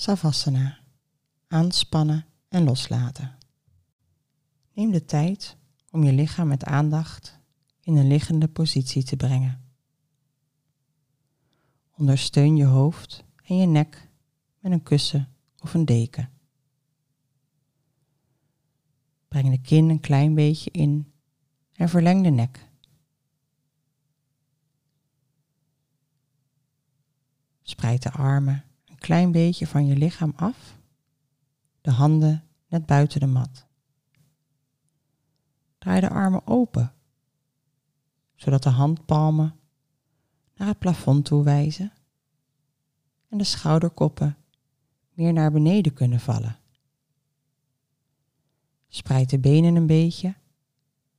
Savasana. Aanspannen en loslaten. Neem de tijd om je lichaam met aandacht in een liggende positie te brengen. Ondersteun je hoofd en je nek met een kussen of een deken. Breng de kin een klein beetje in en verleng de nek. Spreid de armen klein beetje van je lichaam af, de handen net buiten de mat. Draai de armen open, zodat de handpalmen naar het plafond toe wijzen en de schouderkoppen meer naar beneden kunnen vallen. Spreid de benen een beetje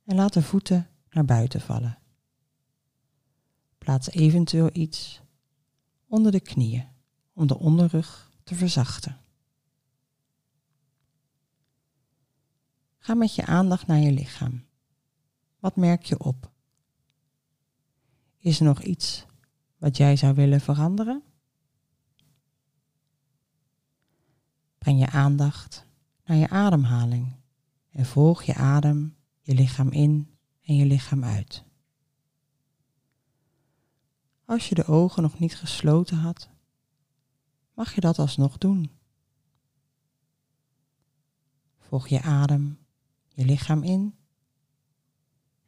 en laat de voeten naar buiten vallen. Plaats eventueel iets onder de knieën om de onderrug te verzachten. Ga met je aandacht naar je lichaam. Wat merk je op? Is er nog iets wat jij zou willen veranderen? Breng je aandacht naar je ademhaling en volg je adem, je lichaam in en je lichaam uit. Als je de ogen nog niet gesloten had, mag je dat alsnog doen. Volg je adem, je lichaam in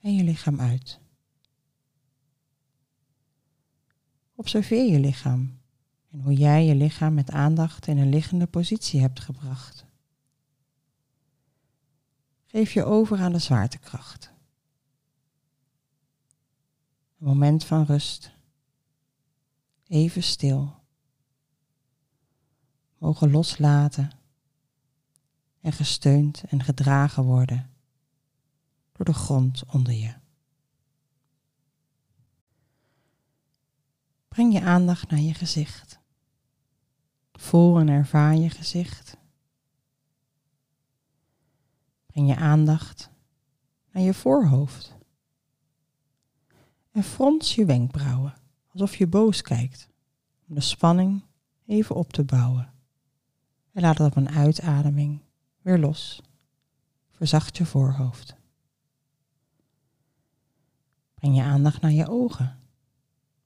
en je lichaam uit. Observeer je lichaam en hoe jij je lichaam met aandacht in een liggende positie hebt gebracht. Geef je over aan de zwaartekracht. Een moment van rust. Even stil. Mogen loslaten en gesteund en gedragen worden door de grond onder je. Breng je aandacht naar je gezicht. Voel en ervaar je gezicht. Breng je aandacht naar je voorhoofd. En frons je wenkbrauwen alsof je boos kijkt, om de spanning even op te bouwen. En laat het op een uitademing weer los. Verzacht je voorhoofd. Breng je aandacht naar je ogen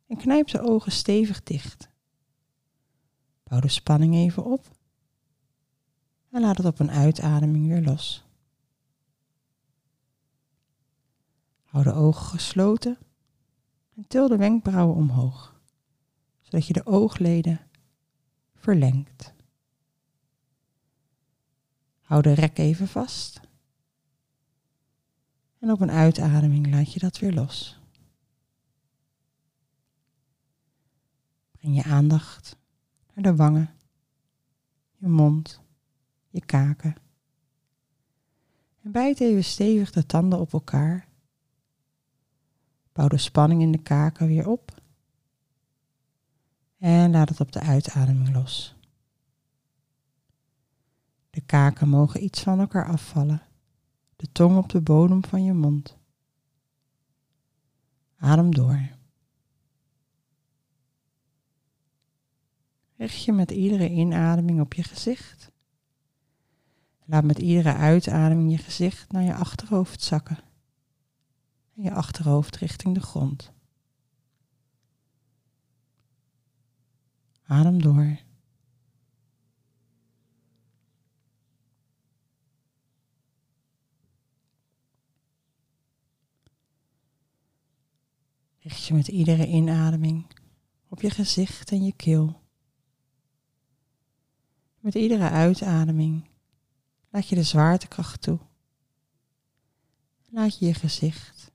en knijp de ogen stevig dicht. Bouw de spanning even op en laat het op een uitademing weer los. Hou de ogen gesloten en til de wenkbrauwen omhoog, zodat je de oogleden verlengt. Hou de rek even vast. En op een uitademing laat je dat weer los. Breng je aandacht naar de wangen, je mond, je kaken. En bijt even stevig de tanden op elkaar. Bouw de spanning in de kaken weer op. En laat het op de uitademing los. De kaken mogen iets van elkaar afvallen. De tong op de bodem van je mond. Adem door. Richt je met iedere inademing op je gezicht. Laat met iedere uitademing je gezicht naar je achterhoofd zakken. En je achterhoofd richting de grond. Adem door. Richt je met iedere inademing op je gezicht en je keel. Met iedere uitademing laat je de zwaartekracht toe. Laat je je gezicht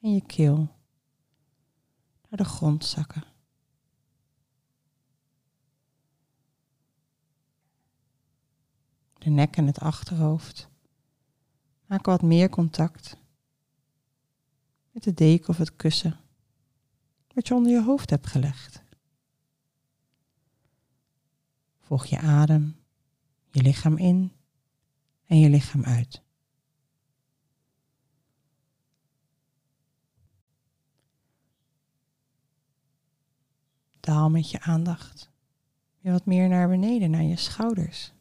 en je keel naar de grond zakken. De nek en het achterhoofd maken wat meer contact met de deken of het kussen wat je onder je hoofd hebt gelegd. Volg je adem, je lichaam in en je lichaam uit. Daal met je aandacht Weer wat meer naar beneden, naar je schouders.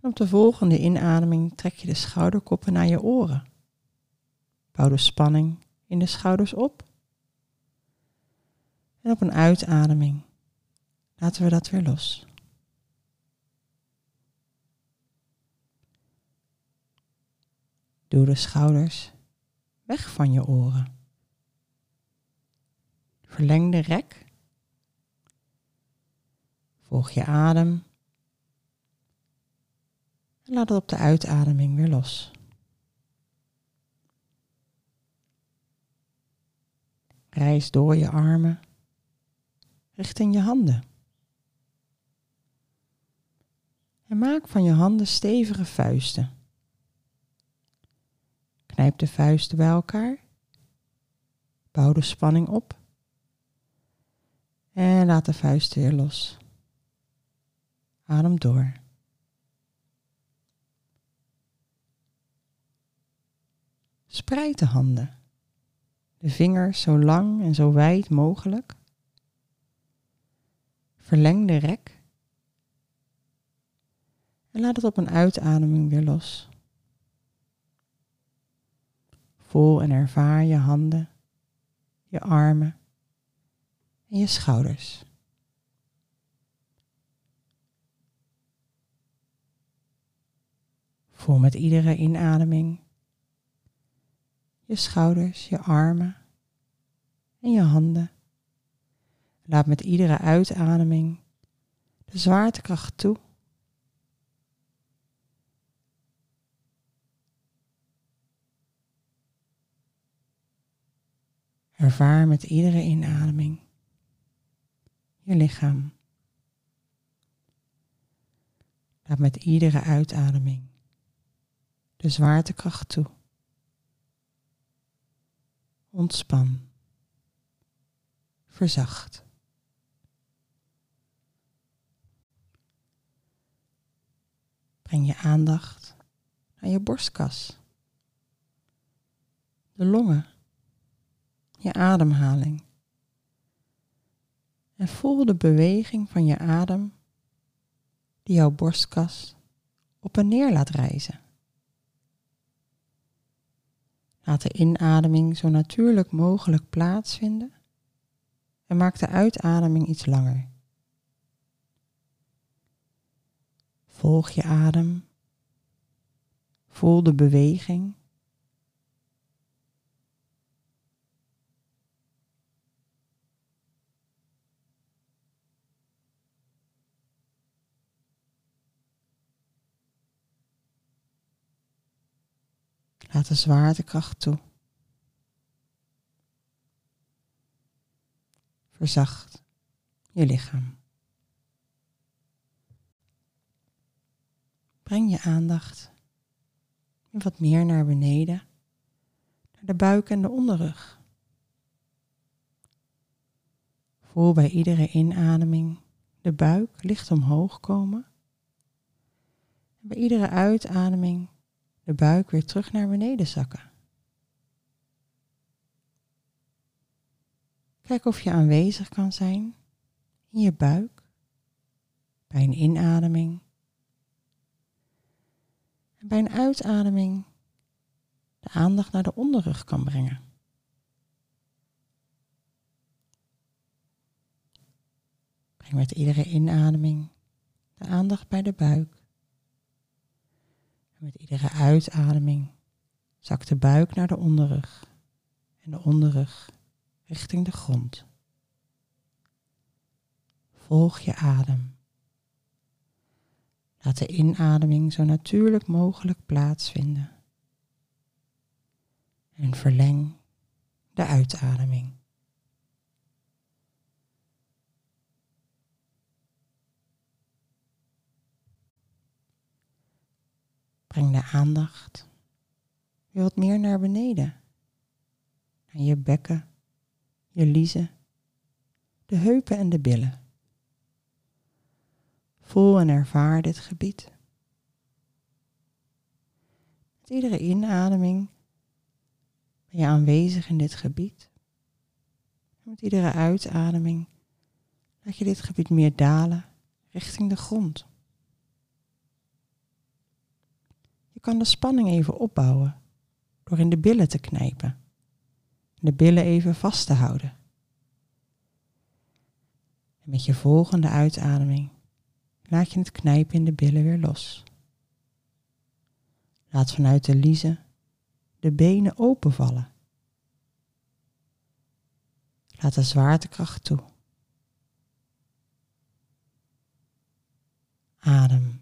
En op de volgende inademing trek je de schouderkoppen naar je oren. Bouw de spanning in de schouders op. En op een uitademing laten we dat weer los. Doe de schouders weg van je oren. Verleng de rek. Volg je adem. En laat het op de uitademing weer los. Reis door je armen richting je handen. En maak van je handen stevige vuisten. Knijp de vuisten bij elkaar. Bouw de spanning op. En laat de vuisten weer los. Adem door. Spreid de handen. De vingers zo lang en zo wijd mogelijk. Verleng de rek. En laat het op een uitademing weer los. Voel en ervaar je handen, je armen en je schouders. Voel met iedere inademing je schouders, je armen en je handen. Laat met iedere uitademing de zwaartekracht toe. Ervaar met iedere inademing je lichaam. Laat met iedere uitademing de zwaartekracht toe. Ontspan. Verzacht. Breng je aandacht naar je borstkas, de longen, je ademhaling. En voel de beweging van je adem die jouw borstkas op en neer laat reizen. Laat de inademing zo natuurlijk mogelijk plaatsvinden en maak de uitademing iets langer. Volg je adem. Voel de beweging. Laat de zwaartekracht toe. Verzacht je lichaam. Breng je aandacht wat meer naar beneden, naar de buik en de onderrug. Voel bij iedere inademing de buik licht omhoog komen. En bij iedere uitademing de buik weer terug naar beneden zakken. Kijk of je aanwezig kan zijn in je buik bij een inademing. En bij een uitademing de aandacht naar de onderrug kan brengen. Breng met iedere inademing de aandacht bij de buik. Met iedere uitademing zakt de buik naar de onderrug en de onderrug richting de grond. Volg je adem. Laat de inademing zo natuurlijk mogelijk plaatsvinden. En verleng de uitademing. Breng de aandacht weer wat meer naar beneden. Naar je bekken, je liezen, de heupen en de billen. Voel en ervaar dit gebied. Met iedere inademing ben je aanwezig in dit gebied. met iedere uitademing laat je dit gebied meer dalen richting de grond. Je kan de spanning even opbouwen door in de billen te knijpen. De billen even vast te houden. En met je volgende uitademing laat je het knijpen in de billen weer los. Laat vanuit de liezen de benen openvallen. Laat de zwaartekracht toe. Adem.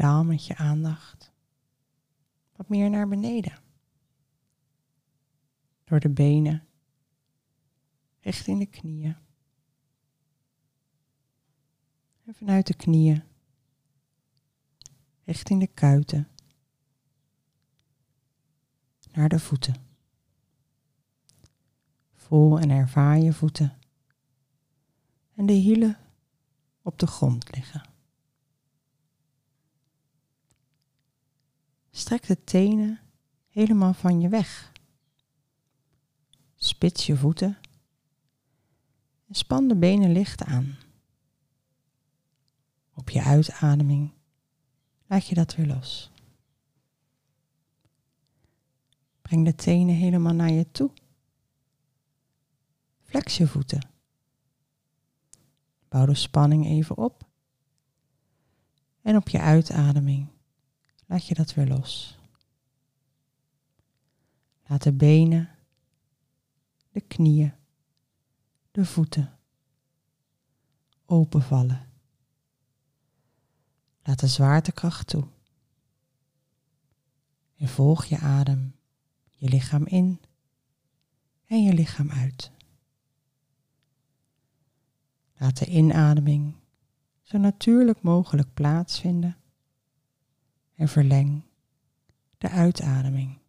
Daal met je aandacht wat meer naar beneden. Door de benen richting de knieën. En vanuit de knieën richting de kuiten naar de voeten. Voel en ervaar je voeten en de hielen op de grond liggen. Strek de tenen helemaal van je weg. Spits je voeten en span de benen licht aan. Op je uitademing laat je dat weer los. Breng de tenen helemaal naar je toe. Flex je voeten. Bouw de spanning even op. En op je uitademing laat je dat weer los. Laat de benen, de knieën, de voeten openvallen. Laat de zwaartekracht toe. En volg je adem, je lichaam in en je lichaam uit. Laat de inademing zo natuurlijk mogelijk plaatsvinden en verleng de uitademing.